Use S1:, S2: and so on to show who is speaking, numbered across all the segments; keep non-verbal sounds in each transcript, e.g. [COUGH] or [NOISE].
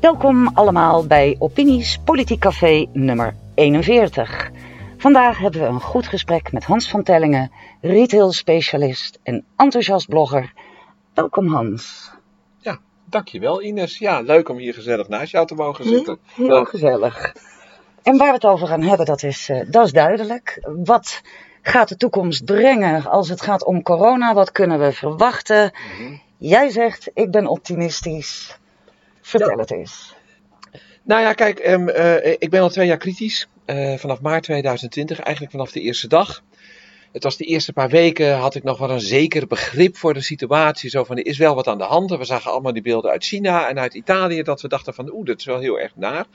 S1: Welkom allemaal bij Opinies Politiek Café nummer 41. Vandaag hebben we een goed gesprek met Hans van Tellingen, retail specialist en enthousiast blogger. Welkom Hans.
S2: Ja, dankjewel Ines. Ja, leuk om hier gezellig naast jou te mogen zitten.
S1: Heel, gezellig. En waar we het over gaan hebben, dat is, uh, dat is duidelijk. Wat gaat de toekomst brengen als het gaat om corona? Wat kunnen we verwachten? Mm -hmm. Jij zegt, ik ben optimistisch. Vertel ja. het eens.
S2: Nou ja, kijk, um, uh, ik ben al twee jaar kritisch. Uh, vanaf maart 2020, eigenlijk vanaf de eerste dag. Het was de eerste paar weken, had ik nog wel een zeker begrip voor de situatie. Zo van, er is wel wat aan de hand. We zagen allemaal die beelden uit China en uit Italië. Dat we dachten van, oeh, dat is wel heel erg naar.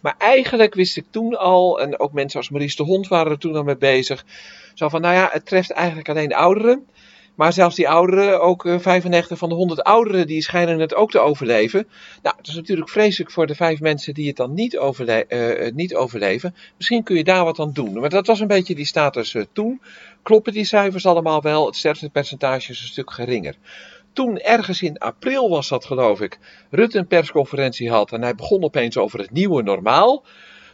S2: Maar eigenlijk wist ik toen al, en ook mensen als Maurice de Hond waren er toen al mee bezig. Zo van, nou ja, het treft eigenlijk alleen de ouderen. Maar zelfs die ouderen, ook 95 van de 100 ouderen, die schijnen het ook te overleven. Nou, het is natuurlijk vreselijk voor de vijf mensen die het dan niet, overle uh, niet overleven. Misschien kun je daar wat aan doen. Maar dat was een beetje die status toen. Kloppen die cijfers allemaal wel? Het sterftepercentage is een stuk geringer. Toen, ergens in april was dat geloof ik, Rutte een persconferentie had en hij begon opeens over het nieuwe normaal.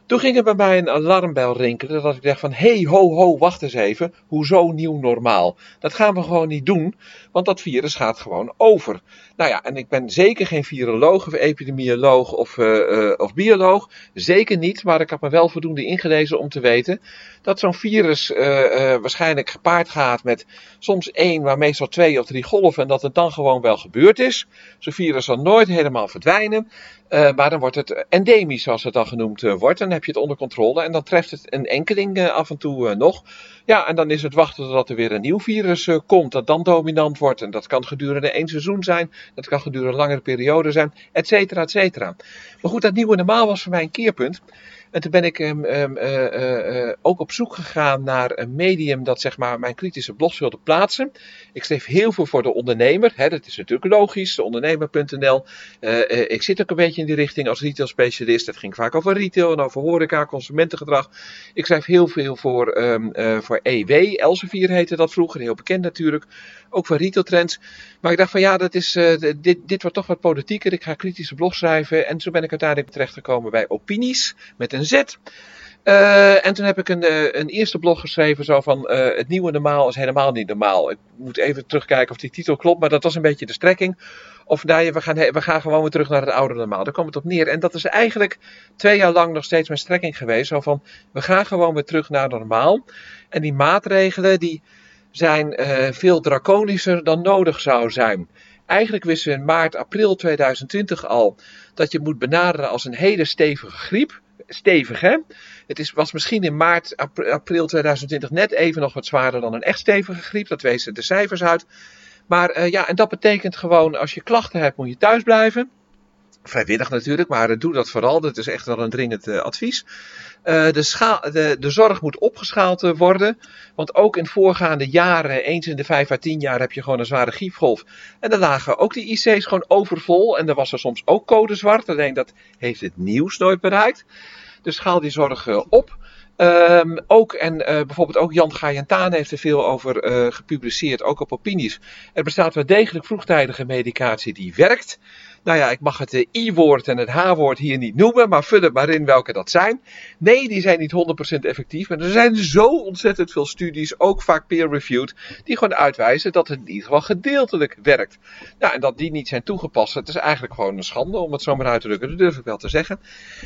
S2: Toen ging er bij mij een alarmbel rinkelen dat ik dacht van, hey, ho, ho, wacht eens even, hoezo nieuw normaal? Dat gaan we gewoon niet doen, want dat virus gaat gewoon over. Nou ja, en ik ben zeker geen viroloog of epidemioloog of, uh, uh, of bioloog, zeker niet, maar ik heb me wel voldoende ingelezen om te weten dat zo'n virus uh, waarschijnlijk gepaard gaat met soms één, maar meestal twee of drie golven en dat het dan gewoon wel gebeurd is. Zo'n virus zal nooit helemaal verdwijnen. Maar dan wordt het endemisch, zoals het dan genoemd wordt. Dan heb je het onder controle en dan treft het een enkeling af en toe nog. Ja, en dan is het wachten totdat er weer een nieuw virus komt, dat dan dominant wordt. En dat kan gedurende één seizoen zijn, dat kan gedurende een langere periode zijn, et cetera, et cetera. Maar goed, dat nieuwe normaal was voor mij een keerpunt. En toen ben ik um, um, uh, uh, ook op zoek gegaan naar een medium dat zeg maar mijn kritische blogs wilde plaatsen. Ik schreef heel veel voor de ondernemer. Hè, dat is natuurlijk logisch, de ondernemer.nl. ik zit ook een beetje in die richting als retail specialist. Het ging vaak over retail en over horeca, consumentengedrag. Ik schrijf heel veel voor, um, voor EW. Elsevier heette dat vroeger, heel bekend natuurlijk. Ook voor retail trends. Maar ik dacht van ja, dat is, dit, dit wordt toch wat politieker. Ik ga kritische blogs schrijven. En zo ben ik uiteindelijk terechtgekomen bij Opinies. Met een Uh, en toen heb ik een, uh, een eerste blog geschreven zo van uh, het nieuwe normaal is helemaal niet normaal. Ik moet even terugkijken of die titel klopt, maar dat was een beetje de strekking. Of nee, we gaan, we gaan gewoon weer terug naar het oude normaal. Daar kwam het op neer. En dat is eigenlijk twee jaar lang nog steeds mijn strekking geweest. Zo van, we gaan gewoon weer terug naar normaal. En die maatregelen die zijn veel draconischer dan nodig zou zijn. Eigenlijk wisten we in maart, april 2020 al dat je moet benaderen als een hele stevige griep stevig, hè? Het is, was misschien in maart, april 2020 net even nog wat zwaarder dan een echt stevige griep. Dat wezen de cijfers uit. Maar uh, ja, en dat betekent gewoon, als je klachten hebt, moet je thuis blijven. Vrijwillig natuurlijk, maar uh, doe dat vooral. Dat is echt wel een dringend uh, advies. Uh, de, schaal, de, zorg moet opgeschaald worden. Want ook in voorgaande jaren, eens in de vijf à tien jaar, heb je gewoon een zware griepgolf. En dan lagen ook die IC's gewoon overvol. En er was er soms ook code zwart. Alleen dat heeft het nieuws nooit bereikt. Dus schaal die zorg op. Um, ook, en uh, bijvoorbeeld ook Jan Gajentaan heeft er veel over uh, gepubliceerd, ook op opinies. Er bestaat wel degelijk vroegtijdige medicatie die werkt. Nou ja, ik mag het I-woord en het H-woord hier niet noemen, maar vul het maar in welke dat zijn. Nee, die zijn niet 100% effectief, maar er zijn zo ontzettend veel studies, ook vaak peer-reviewed, die gewoon uitwijzen dat het in ieder geval gedeeltelijk werkt. Nou, en dat die niet zijn toegepast, het is eigenlijk gewoon een schande om het zo maar uit te drukken, dat durf ik wel te zeggen.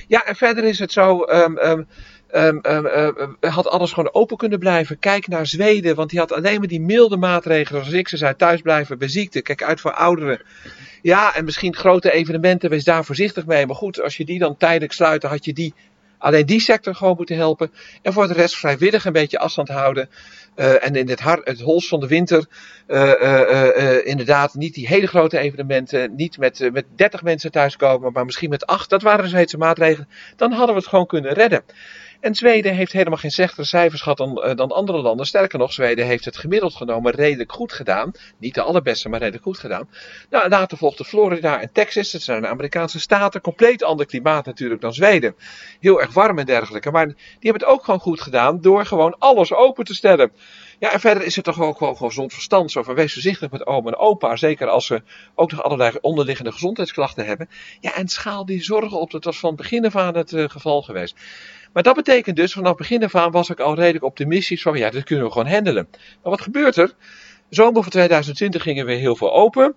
S2: Ja, en verder is het zo... Um, um, Um, um, um, had alles gewoon open kunnen blijven. Kijk naar Zweden, want die had alleen maar die milde maatregelen. Zoals ik ze zei, thuis blijven bij ziekte. Kijk uit voor ouderen. Ja, en misschien grote evenementen, wees daar voorzichtig mee. Maar goed, als je die dan tijdelijk sluit, had je die, alleen die sector gewoon moeten helpen. En voor de rest vrijwillig een beetje afstand houden. Uh, en in het, hart, het hols van de winter, uh, uh, inderdaad, niet die hele grote evenementen. Niet met, met 30 mensen thuiskomen, maar misschien met 8. Dat waren Zweedse maatregelen. Dan hadden we het gewoon kunnen redden. En Zweden heeft helemaal geen slechtere cijfers gehad dan, uh, dan andere landen. Sterker nog, Zweden heeft het gemiddeld genomen redelijk goed gedaan. Niet de allerbeste, maar redelijk goed gedaan. Nou, later volgden Florida en Texas. Dat zijn de Amerikaanse staten. Compleet ander klimaat natuurlijk dan Zweden. Heel erg warm en dergelijke. Maar die hebben het ook gewoon goed gedaan door gewoon alles open te stellen. Ja, en verder is het toch ook gewoon gezond verstand. Zo van wees voorzichtig met oom en opa. Zeker als ze ook nog allerlei onderliggende gezondheidsklachten hebben. Ja, en schaal die zorgen op. Dat was van begin af aan het uh, geval geweest. Maar dat betekent dus, vanaf begin af aan was ik al redelijk optimistisch van ja, dit kunnen we gewoon handelen. Maar wat gebeurt er? Zomer van 2020 gingen we heel veel open.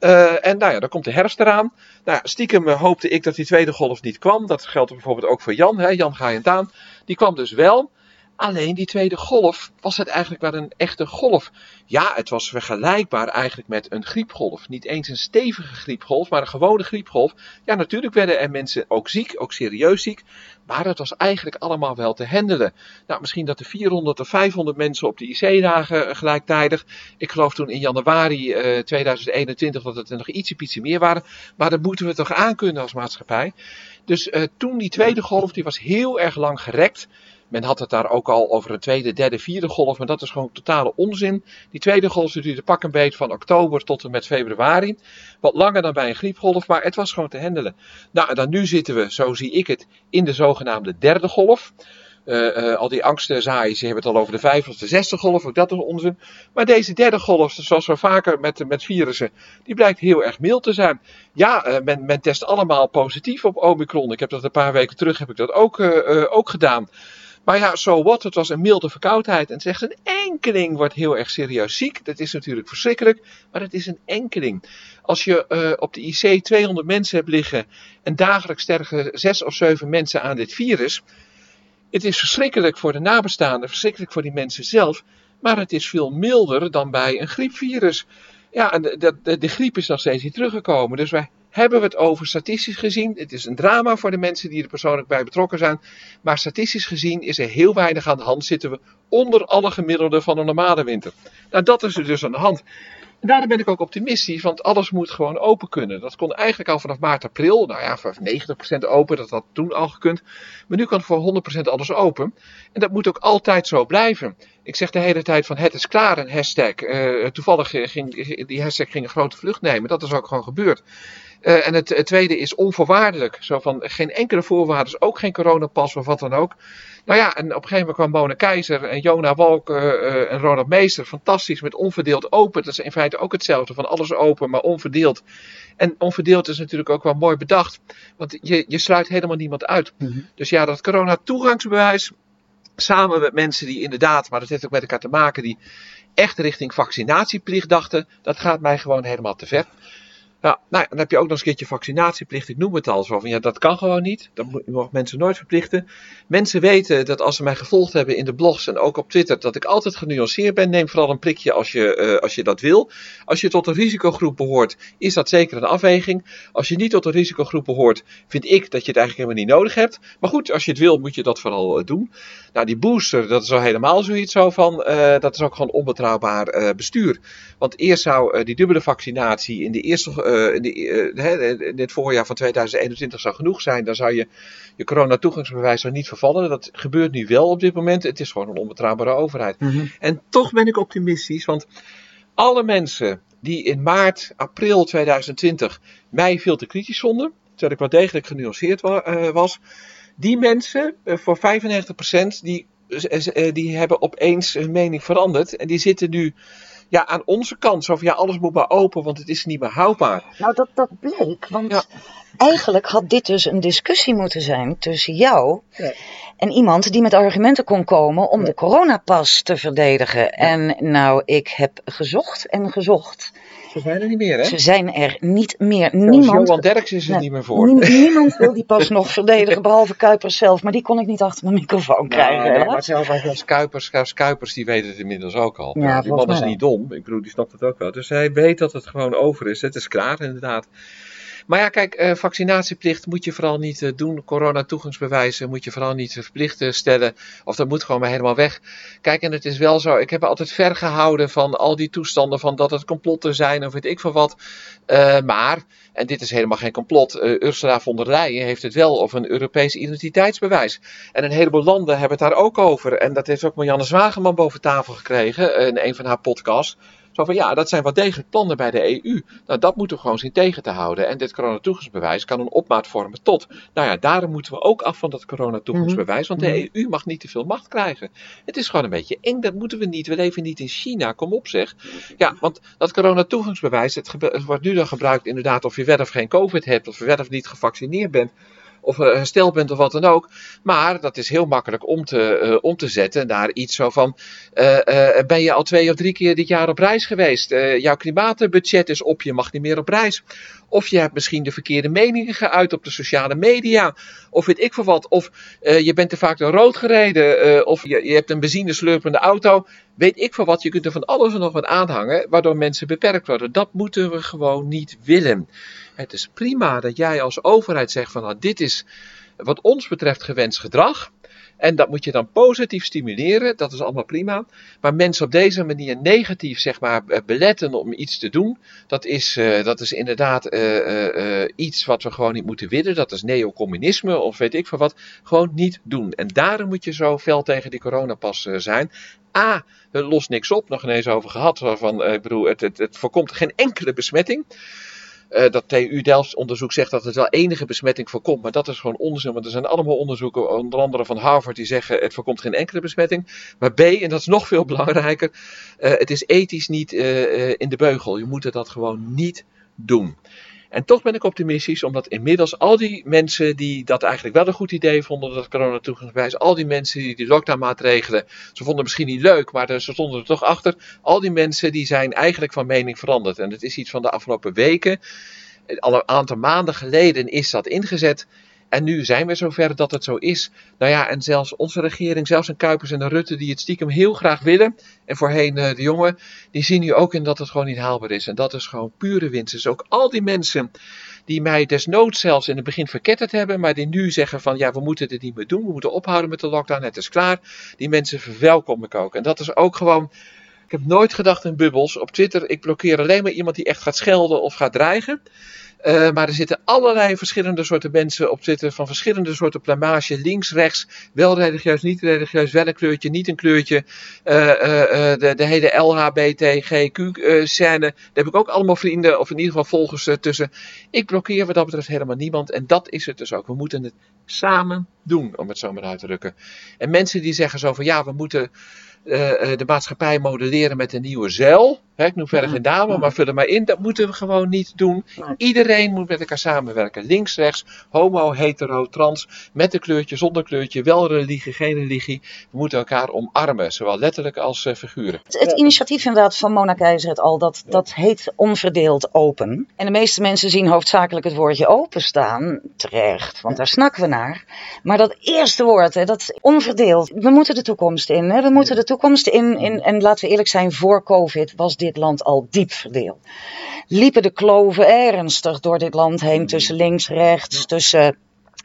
S2: Uh, en nou ja, dan komt de herfst eraan. Nou stiekem uh, hoopte ik dat die tweede golf niet kwam. Dat geldt bijvoorbeeld ook voor Jan, hè, Jan Gaaiend aan. Die kwam dus wel. Alleen die tweede golf, was het eigenlijk wel een echte golf? Ja, het was vergelijkbaar eigenlijk met een griepgolf. Niet eens een stevige griepgolf, maar een gewone griepgolf. Ja, natuurlijk werden er mensen ook ziek, ook serieus ziek. Maar het was eigenlijk allemaal wel te handelen. Nou, misschien dat er 400 of 500 mensen op de IC lagen gelijktijdig. Ik geloof toen in januari uh, 2021 dat het er nog ietsje, meer waren. Maar dat moeten we toch aankunnen als maatschappij. Dus uh, toen die tweede golf, die was heel erg lang gerekt. Men had het daar ook al over een tweede, derde, vierde golf, maar dat is gewoon totale onzin. Die tweede golf duurde pak een beet van oktober tot en met februari. Wat langer dan bij een griepgolf, maar het was gewoon te handelen. Nou, en dan nu zitten we, zo zie ik het, in de zogenaamde derde golf. Uh, uh, al die angsten zaaien, ze hebben het al over de vijfde of de zesde golf, ook dat is onzin. Maar deze derde golf, zoals we vaker met, met virussen, die blijkt heel erg mild te zijn. Ja, uh, men, men test allemaal positief op Omicron. Ik heb dat een paar weken terug heb ik dat ook, ook gedaan. Maar ja, so wat, het was een milde verkoudheid. En zegt een enkeling wordt heel erg serieus ziek. Dat is natuurlijk verschrikkelijk, maar het is een enkeling. Als je uh, op de IC 200 mensen hebt liggen en dagelijks sterven 6 of 7 mensen aan dit virus. Het is verschrikkelijk voor de nabestaanden, verschrikkelijk voor die mensen zelf. Maar het is veel milder dan bij een griepvirus. Ja, en de, de, de griep is nog steeds niet teruggekomen. Dus wij hebben we het over statistisch gezien. Het is een drama voor de mensen die er persoonlijk bij betrokken zijn. Maar statistisch gezien is er heel weinig aan de hand. Zitten we onder alle gemiddelden van een normale winter. Nou, dat is er dus aan de hand. En daarom ben ik ook optimistisch, want alles moet gewoon open kunnen. Dat kon eigenlijk al vanaf maart, april. Nou ja, voor 90% open, dat had toen al gekund. Maar nu kan voor 100% alles open. En dat moet ook altijd zo blijven. Ik zeg de hele tijd van het is klaar, een hashtag. Uh, toevallig ging die hashtag ging een grote vlucht nemen. Dat is ook gewoon gebeurd. Uh, en het, het, tweede is onvoorwaardelijk. Zo van geen enkele voorwaarden, ook geen coronapas of wat dan ook. Nou ja, en op een gegeven moment kwam Mona Keizer en Jona Walk uh, uh, en Ronald Meester. Fantastisch, met onverdeeld open. Dat is in feite ook hetzelfde, van alles open, maar onverdeeld. En onverdeeld is natuurlijk ook wel mooi bedacht. Want je, je sluit helemaal niemand uit. Mm -hmm. Dus ja, dat corona-toegangsbewijs, samen met mensen die inderdaad, maar dat heeft ook met elkaar te maken, die echt richting vaccinatieplicht dachten, dat gaat mij gewoon helemaal te ver. Ja, nou, dan heb je ook nog eens een keertje vaccinatieplicht. Ik noem het al zo van ja, dat kan gewoon niet. Dat moet, je mag mensen nooit verplichten. Mensen weten dat als ze mij gevolgd hebben in de blogs en ook op Twitter, dat ik altijd genuanceerd ben. Neem vooral een prikje als je, uh, als je dat wil. Als je tot een risicogroep behoort, is dat zeker een afweging. Als je niet tot een risicogroep behoort, vind ik dat je het eigenlijk helemaal niet nodig hebt. Maar goed, als je het wil, moet je dat vooral uh, doen. Nou, die booster, dat is al helemaal zoiets zo van, uh, dat is ook gewoon onbetrouwbaar bestuur. Want eerst zou die dubbele vaccinatie in de eerste uh, uh, in dit voorjaar van 2021 zou genoeg zijn, dan zou je je corona-toegangsbewijs zou niet vervallen. Dat gebeurt nu wel op dit moment. Het is gewoon een onbetrouwbare overheid. Mm -hmm. En toch ben ik optimistisch, want alle mensen die in maart, april 2020 mij veel te kritisch vonden, terwijl ik wel degelijk genuanceerd uh, was, die mensen, voor 95%, die, die hebben opeens hun mening veranderd. En die zitten nu ja, aan onze kant. Zo van ja, alles moet maar open, want het is niet meer houdbaar.
S1: Nou, dat, dat bleek. Want ja. eigenlijk had dit dus een discussie moeten zijn tussen jou ja. en iemand die met argumenten kon komen om ja. de coronapas te verdedigen. En nou, ik heb gezocht en gezocht.
S2: Ze zijn er niet meer, hè?
S1: Ze zijn er niet meer. Niemand,
S2: Johan Derks is er
S1: nou,
S2: niet meer voor. [LAUGHS]
S1: Niemand wil die pas nog verdedigen, behalve Kuipers zelf. Maar die kon ik niet achter mijn microfoon krijgen.
S2: Nou, nee, maar zelfs als Kuipers, zelfs Kuipers, die weet het inmiddels ook al.
S1: Ja,
S2: die man is niet dom. Ik bedoel, die snapt het ook wel. Dus hij weet dat het gewoon over is. Het is klaar, inderdaad. Maar ja, kijk, uh, vaccinatieplicht moet je vooral niet uh, doen. Corona-toegangsbewijzen moet je vooral niet verplicht uh, stellen. Of dat moet gewoon maar helemaal weg. Kijk, en het is wel zo. Ik heb altijd ver gehouden van al die toestanden van dat het complotten zijn of weet ik van wat. maar, en dit is helemaal geen complot. Ursula von der Leyen heeft het wel over een Europees identiteitsbewijs. En een heleboel landen hebben het daar ook over. En dat heeft ook Marianne Zwageman boven tafel gekregen in een van haar podcasts. Zo van ja, dat zijn wel degelijk plannen bij de EU. Nou, dat moeten we gewoon zien tegen te houden. En dit coronatoegangsbewijs kan een opmaat vormen tot. Nou ja, daarom moeten we ook af van dat coronatoegangsbewijs. Want de
S1: Mhm.
S2: EU mag niet te veel macht krijgen. Het is gewoon een beetje eng. Dat moeten we niet. We leven niet in China. Kom op zeg. Ja, want dat coronatoegangsbewijs, het, het wordt nu dan gebruikt inderdaad of je wel of geen COVID hebt. Of je wel of niet gevaccineerd bent. Of hersteld bent of wat dan ook. Maar dat is heel makkelijk om te, eh, om te zetten naar iets zo van. eh, eh, ben je al twee of drie keer dit jaar op reis geweest? Jouw klimaatbudget is op, je mag niet meer op reis. Of je hebt misschien de verkeerde meningen geuit op de sociale media. Of weet ik veel wat. Of je bent te vaak door rood gereden. of je, je hebt een benzineslurpende auto. Weet ik veel wat. Je kunt er van alles en nog wat aanhangen. Waardoor mensen beperkt worden. Dat moeten we gewoon niet willen. Het is prima dat jij als overheid zegt van nou, dit is wat ons betreft gewenst gedrag. En dat moet je dan positief stimuleren, dat is allemaal prima. Maar mensen op deze manier negatief zeg maar, eh, beletten om iets te doen, dat is, eh, dat is inderdaad eh, iets wat we gewoon niet moeten willen. Dat is neocommunisme of weet ik veel wat. Gewoon niet doen. En daarom moet je zo fel tegen die coronapas zijn. A, het lost niks op, nog ineens over gehad. Van, ik bedoel, het, het, het voorkomt geen enkele besmetting. Eh, dat TU Delft onderzoek zegt dat het wel enige besmetting voorkomt, maar dat is gewoon onzin, want er zijn allemaal onderzoeken, onder andere van Harvard, die zeggen het voorkomt geen enkele besmetting. Maar B, en dat is nog veel belangrijker, eh, het is ethisch niet eh, in de beugel. Je moet dat gewoon niet doen. En toch ben ik optimistisch, omdat inmiddels al die mensen die dat eigenlijk wel een goed idee vonden, dat coronatoegangsbewijs, al die mensen die die lockdownmaatregelen, ze vonden misschien niet leuk, maar ze stonden er toch achter, al die mensen die zijn eigenlijk van mening veranderd. En het is iets van de afgelopen weken, al een aantal maanden geleden is dat ingezet. En nu zijn we zover dat het zo is. Nou ja, en zelfs onze regering, zelfs een Kuipers en een Rutte, die het stiekem heel graag willen. En voorheen eh, de jongen, die zien nu ook in dat het gewoon niet haalbaar is. En dat is gewoon pure winst. Dus ook al die mensen die mij desnoods zelfs in het begin verketterd hebben, maar die nu zeggen van ja, we moeten dit niet meer doen. We moeten ophouden met de lockdown, het is klaar. Die mensen verwelkom ik ook. En dat is ook gewoon. Ik heb nooit gedacht in bubbels. Op Twitter, ik blokkeer alleen maar iemand die echt gaat schelden of gaat dreigen. Eh, maar er zitten allerlei verschillende soorten mensen op Twitter. Van verschillende soorten plamage. Links, rechts. Wel religieus, niet religieus. Wel een kleurtje, niet een kleurtje. Eh, eh, de, de hele LHBTGQ-scène. Daar heb ik ook allemaal vrienden. Of in ieder geval volgers tussen. Ik blokkeer wat dat betreft helemaal niemand. En dat is het dus ook. We moeten het samen doen. Om het zo maar uit te drukken. En mensen die zeggen zo van ja, we moeten de maatschappij modelleren met een nieuwe zeil. Ik noem verder geen dame, maar vul er maar in. Dat moeten we gewoon niet doen. Iedereen moet met elkaar samenwerken. Links, rechts, homo, hetero, trans. Met een kleurtje, zonder kleurtje. Wel religie, geen religie. We moeten elkaar omarmen. Zowel letterlijk als eh, figuren.
S1: Het, het initiatief inderdaad van Mona Keizer het al, dat, dat heet onverdeeld open. En de meeste mensen zien hoofdzakelijk het woordje open staan. Terecht, want daar snakken we naar. Maar dat eerste woord, hè, dat onverdeeld. We moeten de toekomst in. Hè? We moeten de toekomst in, in. En laten we eerlijk zijn, voor COVID was dit land al diep verdeeld. Liepen de kloven ernstig door dit land heen tussen links, rechts, tussen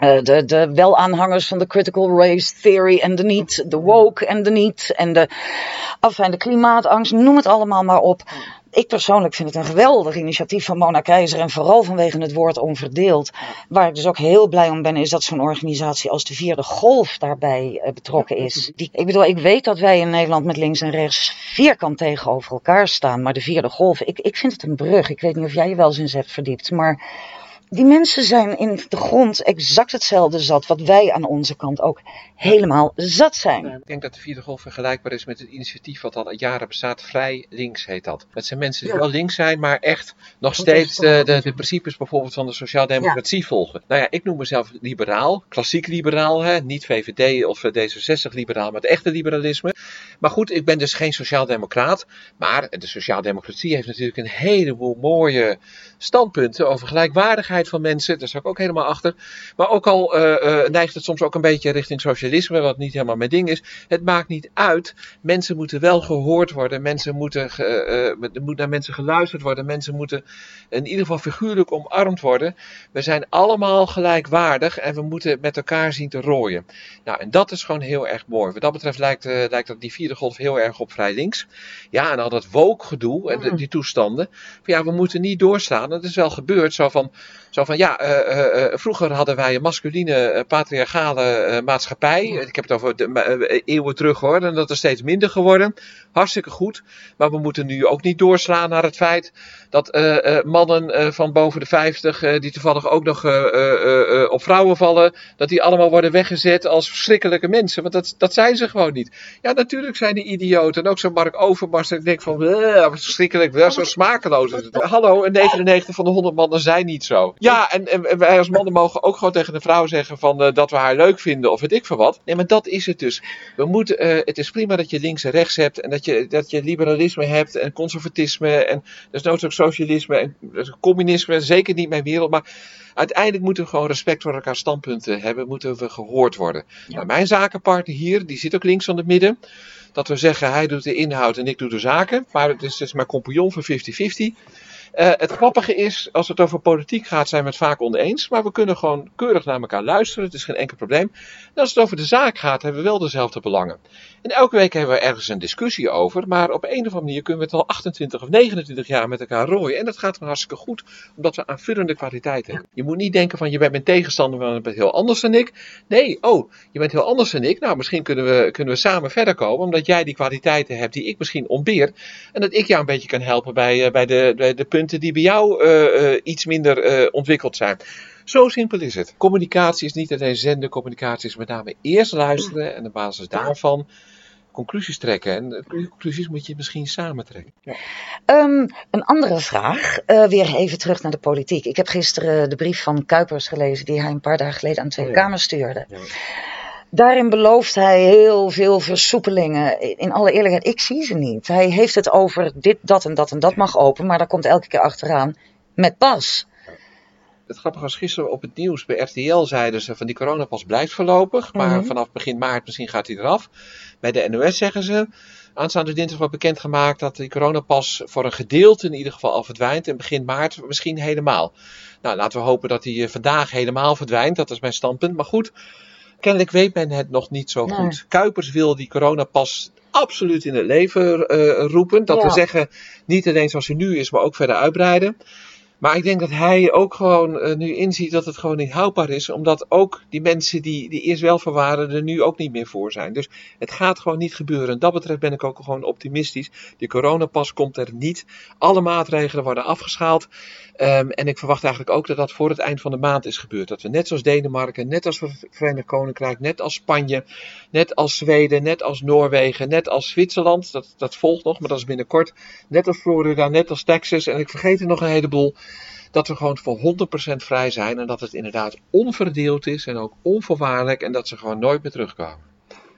S1: eh, de, de wel-aanhangers van de critical race theory en de niet, de woke en de niet, en de, afijn, de klimaatangst, noem het allemaal maar op. Ik persoonlijk vind het een geweldig initiatief van Mona Keizer en vooral vanwege het woord onverdeeld. Waar ik dus ook heel blij om ben, is dat zo'n organisatie als de Vierde Golf daarbij eh, betrokken is. Die, ik bedoel, ik weet dat wij in Nederland met links en rechts vierkant tegenover elkaar staan, maar de Vierde Golf, ik, ik vind het een brug. Ik weet niet of jij je wel eens in hebt verdiept, maar die mensen zijn in de grond exact hetzelfde zat wat wij aan onze kant ook helemaal zat zijn.
S2: Ik denk dat de vierde golf vergelijkbaar is met het initiatief wat al jaren bestaat. Vrij links heet dat. Dat zijn mensen die
S1: Ja.
S2: wel links zijn, maar echt nog
S1: Dat
S2: steeds de, de, de principes bijvoorbeeld van de sociaaldemocratie volgen. Nou ja, ik noem mezelf liberaal. Klassiek liberaal, hè? niet VVD of eh, D66 liberaal, maar het echte liberalisme. Maar goed, ik ben dus geen sociaaldemocraat. Maar de sociaaldemocratie heeft natuurlijk een heleboel mooie standpunten over gelijkwaardigheid van mensen. Daar sta ik ook helemaal achter. Maar ook al eh, eh, neigt het soms ook een beetje richting socialisme, wat niet helemaal mijn ding is. Het maakt niet uit. Mensen moeten wel gehoord worden. Mensen moeten, ge- eh, moet naar mensen geluisterd worden. Mensen moeten in ieder geval figuurlijk omarmd worden. We zijn allemaal gelijkwaardig en we moeten met elkaar zien te rooien. Nou, en dat is gewoon heel erg mooi. Wat dat betreft lijkt, lijkt dat die vierde golf heel erg op vrij links. Ja, en al dat woke gedoe en de- die toestanden. Van ja, we moeten niet doorslaan. Dat is wel gebeurd. Zo van, Zo van ja, uh, uh, vroeger hadden wij een masculine, patriarchale maatschappij. Ik heb het over de, eeuwen terug hoor. En dat is steeds minder geworden. Hartstikke goed. Maar we moeten nu ook niet doorslaan naar het feit dat mannen van boven de 50, die toevallig ook nog op vrouwen vallen, dat die allemaal worden weggezet als verschrikkelijke mensen. Want dat, dat zijn ze gewoon niet. Ja, natuurlijk zijn die idioten. En ook zo'n Mark Overmars. Ik denk van, verschrikkelijk, wel zo smakeloos. Hallo, 99 van de 100 mannen zijn niet zo. Ja, en, en, wij als mannen mogen ook gewoon tegen de vrouw zeggen van, uh, dat we haar leuk vinden of weet ik veel wat. Nee, maar dat is het dus. We moeten, uh, het is prima dat je links en rechts hebt en dat je, dat je liberalisme hebt en conservatisme en dus nooit ook socialisme en dus communisme. Zeker niet mijn wereld, maar uiteindelijk moeten we gewoon respect voor elkaar standpunten hebben. Moeten we gehoord worden. Ja. Nou, mijn zakenpartner hier, die zit ook links van het midden. Dat we zeggen, hij doet de inhoud en ik doe de zaken. Maar het is, het is maar compagnon voor 50-50. Uh, het grappige is, als het over politiek gaat, zijn we het vaak oneens. Maar we kunnen gewoon keurig naar elkaar luisteren. Het is geen enkel probleem. En als het over de zaak gaat, hebben we wel dezelfde belangen. En elke week hebben we ergens een discussie over. Maar op een of andere manier kunnen we het al 28 of 29 jaar met elkaar rooien. En dat gaat gewoon hartstikke goed, omdat we aanvullende kwaliteiten hebben. Je moet niet denken van, je bent mijn tegenstander, maar je bent heel anders dan ik. Nee, oh, je bent heel anders dan ik. Nou, misschien kunnen we, kunnen we samen verder komen, omdat jij die kwaliteiten hebt die ik misschien ontbeer. En dat ik jou een beetje kan helpen bij, uh, bij, de, bij de punten die bij jou uh, uh, iets minder ontwikkeld zijn. Zo simpel is het. Communicatie is niet alleen zenden, communicatie is met name eerst luisteren en op basis daarvan conclusies trekken. En conclusies moet je misschien samen trekken. Ja.
S1: Um, een andere vraag, uh, weer even terug naar de politiek. Ik heb gisteren de brief van Kuipers gelezen die hij een paar dagen geleden aan de Tweede oh, ja. Kamer stuurde. Ja. Daarin belooft hij heel veel versoepelingen. In alle eerlijkheid, ik zie ze niet. Hij heeft het over dit, dat en dat en dat mag open, maar daar komt elke keer achteraan met pas.
S2: Het grappige was gisteren op het nieuws bij RTL zeiden ze van die coronapas blijft voorlopig, maar mm -hmm. vanaf begin maart misschien gaat hij eraf. Bij de NOS zeggen ze, aanstaande dinsdag wordt bekendgemaakt dat die coronapas voor een gedeelte in ieder geval al verdwijnt en begin maart misschien helemaal. Nou, laten we hopen dat hij vandaag helemaal verdwijnt, dat is mijn standpunt. Maar goed, kennelijk weet men het nog niet zo nee. goed. Kuipers wil die coronapas absoluut in het leven uh, roepen. Dat ja. we zeggen, niet alleen zoals hij nu is, maar ook verder uitbreiden. Maar ik denk dat hij ook gewoon uh, nu inziet dat het gewoon niet houdbaar is. Omdat ook die mensen die, die eerst wel voor waren, er nu ook niet meer voor zijn. Dus het gaat gewoon niet gebeuren. En dat betreft ben ik ook gewoon optimistisch. Die coronapas komt er niet. Alle maatregelen worden afgeschaald. Um, en ik verwacht eigenlijk ook dat dat voor het eind van de maand is gebeurd. Dat we net zoals Denemarken, net als Verenigd Koninkrijk, net als Spanje, net als Zweden, net als Noorwegen, net als Zwitserland. Dat, dat volgt nog, maar dat is binnenkort. Net als Florida, net als Texas. En ik vergeet er nog een heleboel dat we gewoon voor 100% vrij zijn en dat het inderdaad onverdeeld is en ook onvoorwaardelijk en dat ze gewoon nooit meer terugkomen.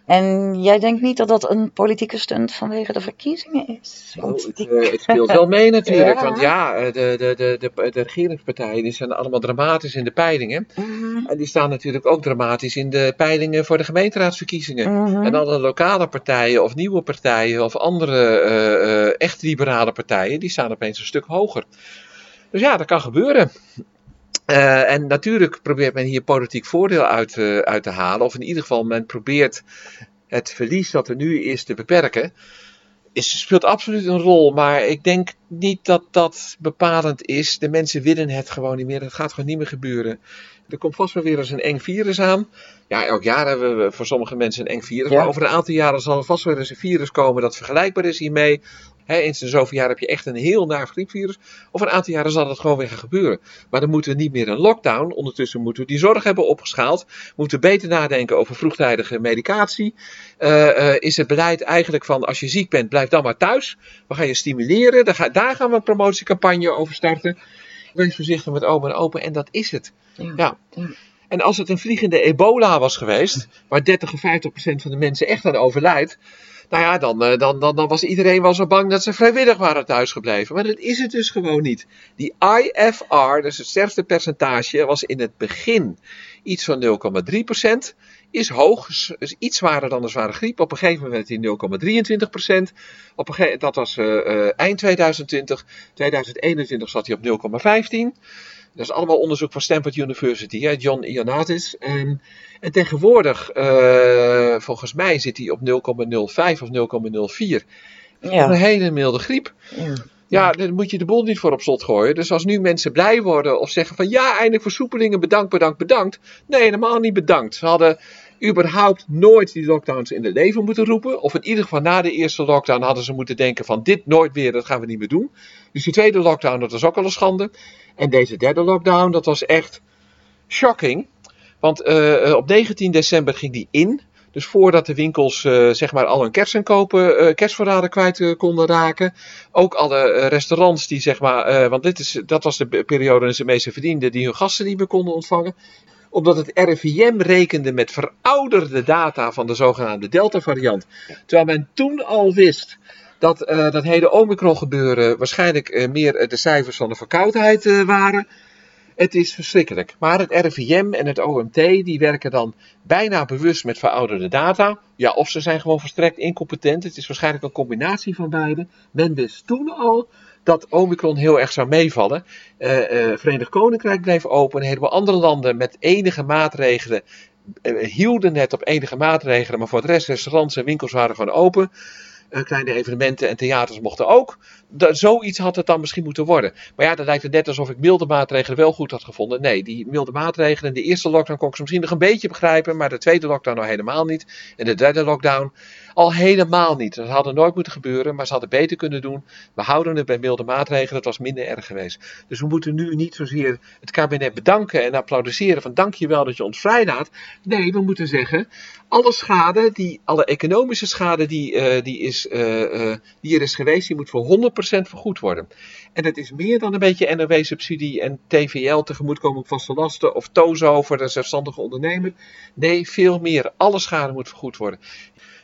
S1: En jij denkt niet dat dat een politieke stunt vanwege de verkiezingen is?
S2: Oh, het, het, speelt wel mee [LAUGHS] natuurlijk. ja. Want ja, de, de, de, de, de regeringspartijen die zijn allemaal dramatisch in de peilingen.
S1: Mhm.
S2: En die staan natuurlijk ook dramatisch in de peilingen voor de gemeenteraadsverkiezingen.
S1: -huh.
S2: En alle lokale partijen of nieuwe partijen of andere uh, uh, echt liberale partijen, die staan opeens een stuk hoger. Dus ja, dat kan gebeuren. Uh, en natuurlijk probeert men hier politiek voordeel uit, uh, uit te halen. Of in ieder geval, men probeert het verlies dat er nu is te beperken. Is, speelt absoluut een rol, maar ik denk niet dat dat bepalend is. De mensen willen het gewoon niet meer. Het gaat gewoon niet meer gebeuren. Er komt vast wel weer eens een eng virus aan. Ja, elk jaar hebben we voor sommige mensen een eng virus. Ja. Maar over een aantal jaren zal er vast weer eens een virus komen dat vergelijkbaar is hiermee. He, eens in zoveel jaar heb je echt een heel naar griepvirus. Over een aantal jaren zal dat gewoon weer gaan gebeuren. Maar dan moeten we niet meer een lockdown. Ondertussen moeten we die zorg hebben opgeschaald. Moeten we beter nadenken over vroegtijdige medicatie. Uh, uh, is het beleid eigenlijk van als je ziek bent, blijf dan maar thuis. We gaan je stimuleren. Daar, ga, daar gaan we een promotiecampagne over starten. Wees voorzichtig met open en open. En dat is het. Ja. ja. En als het een vliegende ebola was geweest, waar 30 of 50 procent van de mensen echt aan overlijdt. Nou ja, dan, dan, dan, dan was iedereen wel zo bang dat ze vrijwillig waren thuisgebleven. Maar dat is het dus gewoon niet. Die IFR, dus het sterfste percentage, was in het begin iets van 0,3%. Is hoog, is iets zwaarder dan een zware griep. Op een gegeven moment in 0,23%. Op dat was uh, uh, eind 2020. 2021 zat hij op 0,15%. Dat is allemaal onderzoek van Stanford University, hè, John Ioannidis. En, en tegenwoordig, uh, volgens mij, zit hij op 0,05 of 0,04. Ja. Een hele milde griep.
S1: Ja.
S2: Ja, dan moet je de boel niet voor op slot gooien. Dus als nu mensen blij worden of zeggen van ja, eindelijk versoepelingen, bedankt, bedankt, bedankt. Nee, helemaal niet bedankt. Ze hadden überhaupt nooit die lockdowns in het leven moeten roepen. Of in ieder geval na de eerste lockdown hadden ze moeten denken van dit nooit weer, dat gaan we niet meer doen. Dus die tweede lockdown, dat was ook al een schande. En deze derde lockdown, dat was echt shocking. Want uh, op 19 december ging die in. Dus voordat de winkels uh, zeg maar al hun kersenkopen, uh, kerstvoorraden kwijt konden raken. Ook alle restaurants die zeg maar, want dit is, dat was de periode dat ze meeste verdienden, die hun gasten niet meer konden ontvangen omdat het RIVM rekende met verouderde data van de zogenaamde Delta-variant. Terwijl men toen al wist dat uh, dat hele Omicron gebeuren waarschijnlijk uh, meer de cijfers van de verkoudheid waren. Het is verschrikkelijk. Maar het RIVM en het OMT die werken dan bijna bewust met verouderde data. Ja, of ze zijn gewoon verstrekt incompetent. Het is waarschijnlijk een combinatie van beide. Men wist toen al dat Omicron heel erg zou meevallen. Uh, uh, Verenigd Koninkrijk bleef open. Een heleboel andere landen met enige maatregelen uh, hielden net op enige maatregelen. Maar voor de rest, restaurants en winkels waren gewoon open. kleine evenementen en theaters mochten ook. Dat, zoiets had het dan misschien moeten worden. Maar ja, dan lijkt het net alsof ik milde maatregelen wel goed had gevonden. Nee, die milde maatregelen, de eerste lockdown kon ik ze misschien nog een beetje begrijpen. Maar de tweede lockdown nou helemaal niet. En de derde lockdown al helemaal niet. Dat had nooit moeten gebeuren, maar ze hadden beter kunnen doen. We houden het bij milde maatregelen, het was minder erg geweest. Dus we moeten nu niet zozeer het kabinet bedanken en applaudisseren van dankjewel dat je ons vrijlaat. Nee, we moeten zeggen, alle schade, die, alle economische schade die, uh, die, is, uh, uh, die er is geweest, die moet voor 100% vergoed worden. En dat is meer dan een beetje NOW-subsidie en TVL tegemoetkoming op vaste lasten of TOZO voor de zelfstandige ondernemer. Nee, veel meer. Alle schade moet vergoed worden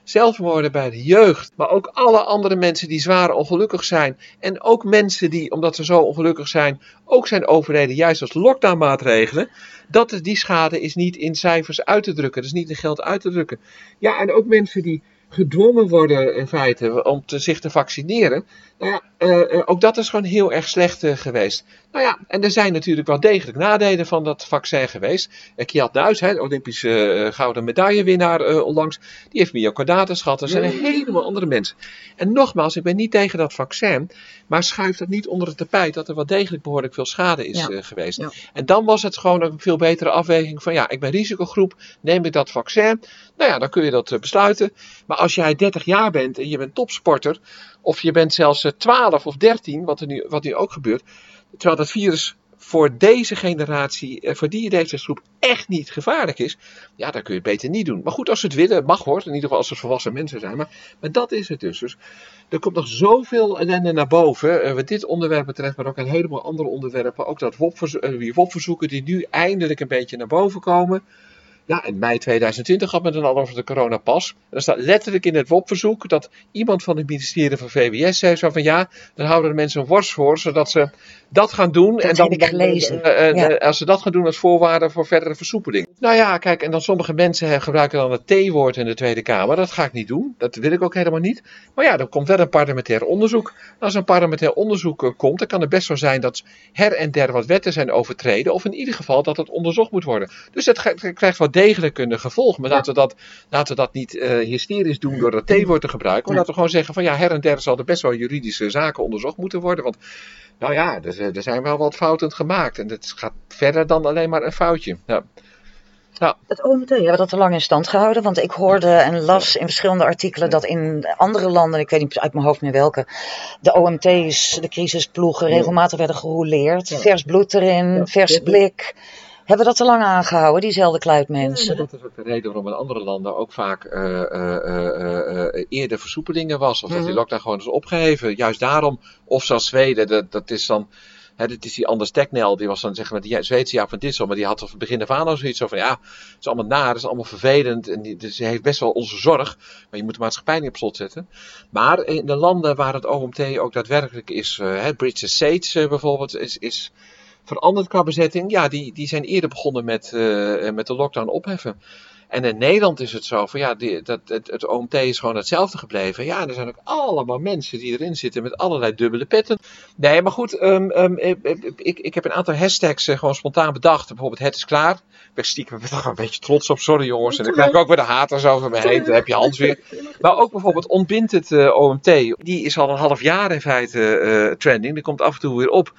S2: zelfmoorden bij de jeugd, maar ook alle andere mensen die zwaar ongelukkig zijn. En ook mensen die, omdat ze zo ongelukkig zijn, ook zijn overleden, juist als lockdownmaatregelen. Dat, die schade is niet in cijfers uit te drukken, dus niet in geld uit te drukken. Ja, en ook mensen die gedwongen worden in feite om te, zich te vaccineren. Nou ja, uh, ook dat is gewoon heel erg slecht uh, geweest. Nou ja, en er zijn natuurlijk wel degelijk nadelen van dat vaccin geweest. Uh, Kiat Nuis, hè, Olympische gouden medaillewinnaar onlangs, die heeft myocarditis gehad. Er zijn een heleboel andere mensen. En nogmaals, ik ben niet tegen dat vaccin, maar schuif dat niet onder het tapijt dat er wel degelijk behoorlijk veel schade is ja. geweest. Ja. En dan was het gewoon een veel betere afweging van ja, ik ben risicogroep, neem ik dat vaccin. Nou ja, dan kun je dat besluiten. Maar als jij 30 jaar bent en je bent topsporter, of je bent zelfs 12 of 13, wat, er nu, wat ook gebeurt. Terwijl dat virus voor deze generatie, voor die leeftijdsgroep echt niet gevaarlijk is. Ja, dan kun je het beter niet doen. Maar goed, als ze het willen, mag hoor. In ieder geval als het volwassen mensen zijn. Maar, maar dat is het dus. dus. Er komt nog zoveel ellende naar boven. Uh, wat dit onderwerp betreft, maar ook een heleboel andere onderwerpen. Ook dat WOP-verzoeken die nu eindelijk een beetje naar boven komen. Ja, in mei 2020 had men dan al over de coronapas. En er staat letterlijk in het WOP-verzoek dat iemand van het ministerie van VWS zei zo van ja, dan houden de mensen een worst voor, zodat ze dat gaan doen.
S1: Dat
S2: en dan,
S1: heb ik gelezen. Ja.
S2: Als ze dat gaan doen als voorwaarde voor verdere versoepeling. Nou ja, kijk, en dan sommige mensen gebruiken dan het T-woord in de Tweede Kamer. Dat ga ik niet doen. Dat wil ik ook helemaal niet. Maar ja, er komt wel een parlementair onderzoek. Als een parlementair onderzoek uh, komt, dan kan het best wel zijn dat her en der wat wetten zijn overtreden. Of in ieder geval dat het onderzocht moet worden. Dus het krijgt wat degelijk een gevolg. Maar ja. laten, we dat, laten we dat niet hysterisch doen door dat T-woord te gebruiken. Maar laten we gewoon zeggen van ja, her en der zal er best wel juridische zaken onderzocht moeten worden. Want nou ja, er, er zijn wel wat fouten gemaakt. En het gaat verder dan alleen maar een foutje. Ja.
S1: Ja. Het OMT hebben dat te lang in stand gehouden. Want ik hoorde en las in verschillende artikelen dat in andere landen, ik weet niet uit mijn hoofd meer welke, de OMT's, de crisisploegen, regelmatig werden gerouleerd. Vers bloed erin, verse blik. Hebben we dat te lang aangehouden, diezelfde kluitmensen?
S2: Ja, dat is ook de reden waarom in andere landen ook vaak uh, uh, uh, eerder versoepelingen was. Of dat die lockdown gewoon is opgeheven. Juist daarom, of zoals Zweden, dat, dat is dan... Hè, dit is die Anders Teknel, die was dan zeg maar die Zweedse Jaap van Dissel, maar die had van het begin af aan al zoiets van ja, het is allemaal naar, het is allemaal vervelend en die, dus heeft best wel onze zorg, maar je moet de maatschappij niet op slot zetten. Maar in de landen waar het OMT ook daadwerkelijk is, uh, Bridges uh, bijvoorbeeld, is, is veranderd qua bezetting. Ja, die, die zijn eerder begonnen met, uh, met de lockdown opheffen. En in Nederland is het zo van ja, dat, het, het OMT is gewoon hetzelfde gebleven. Ja, er zijn ook allemaal mensen die erin zitten met allerlei dubbele petten. Nee, maar goed, um, um, ik, ik heb een aantal hashtags gewoon spontaan bedacht. Bijvoorbeeld het is klaar. Ik ben stiekem toch een beetje trots op, sorry jongens. En dan krijg ik ook weer de haters over me heen. Heb je Hans weer. Maar ook bijvoorbeeld ontbindt het OMT. Die is al een half jaar in feite trending. Die komt af en toe weer op.